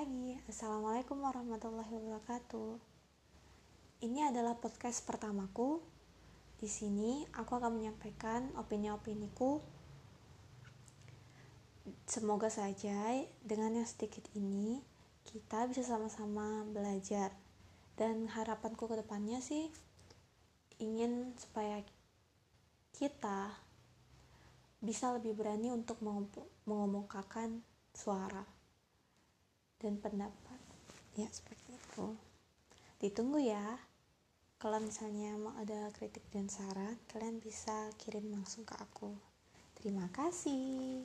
Pagi. Assalamualaikum warahmatullahi wabarakatuh. Ini adalah podcast pertamaku. Di sini aku akan menyampaikan opini-opiniku. Semoga saja dengan yang sedikit ini kita bisa sama-sama belajar. Dan harapanku ke depannya sih ingin supaya kita bisa lebih berani untuk mengumumkakan suara dan pendapat. Ya seperti itu. Ditunggu ya. Kalau misalnya mau ada kritik dan saran kalian bisa kirim langsung ke aku. Terima kasih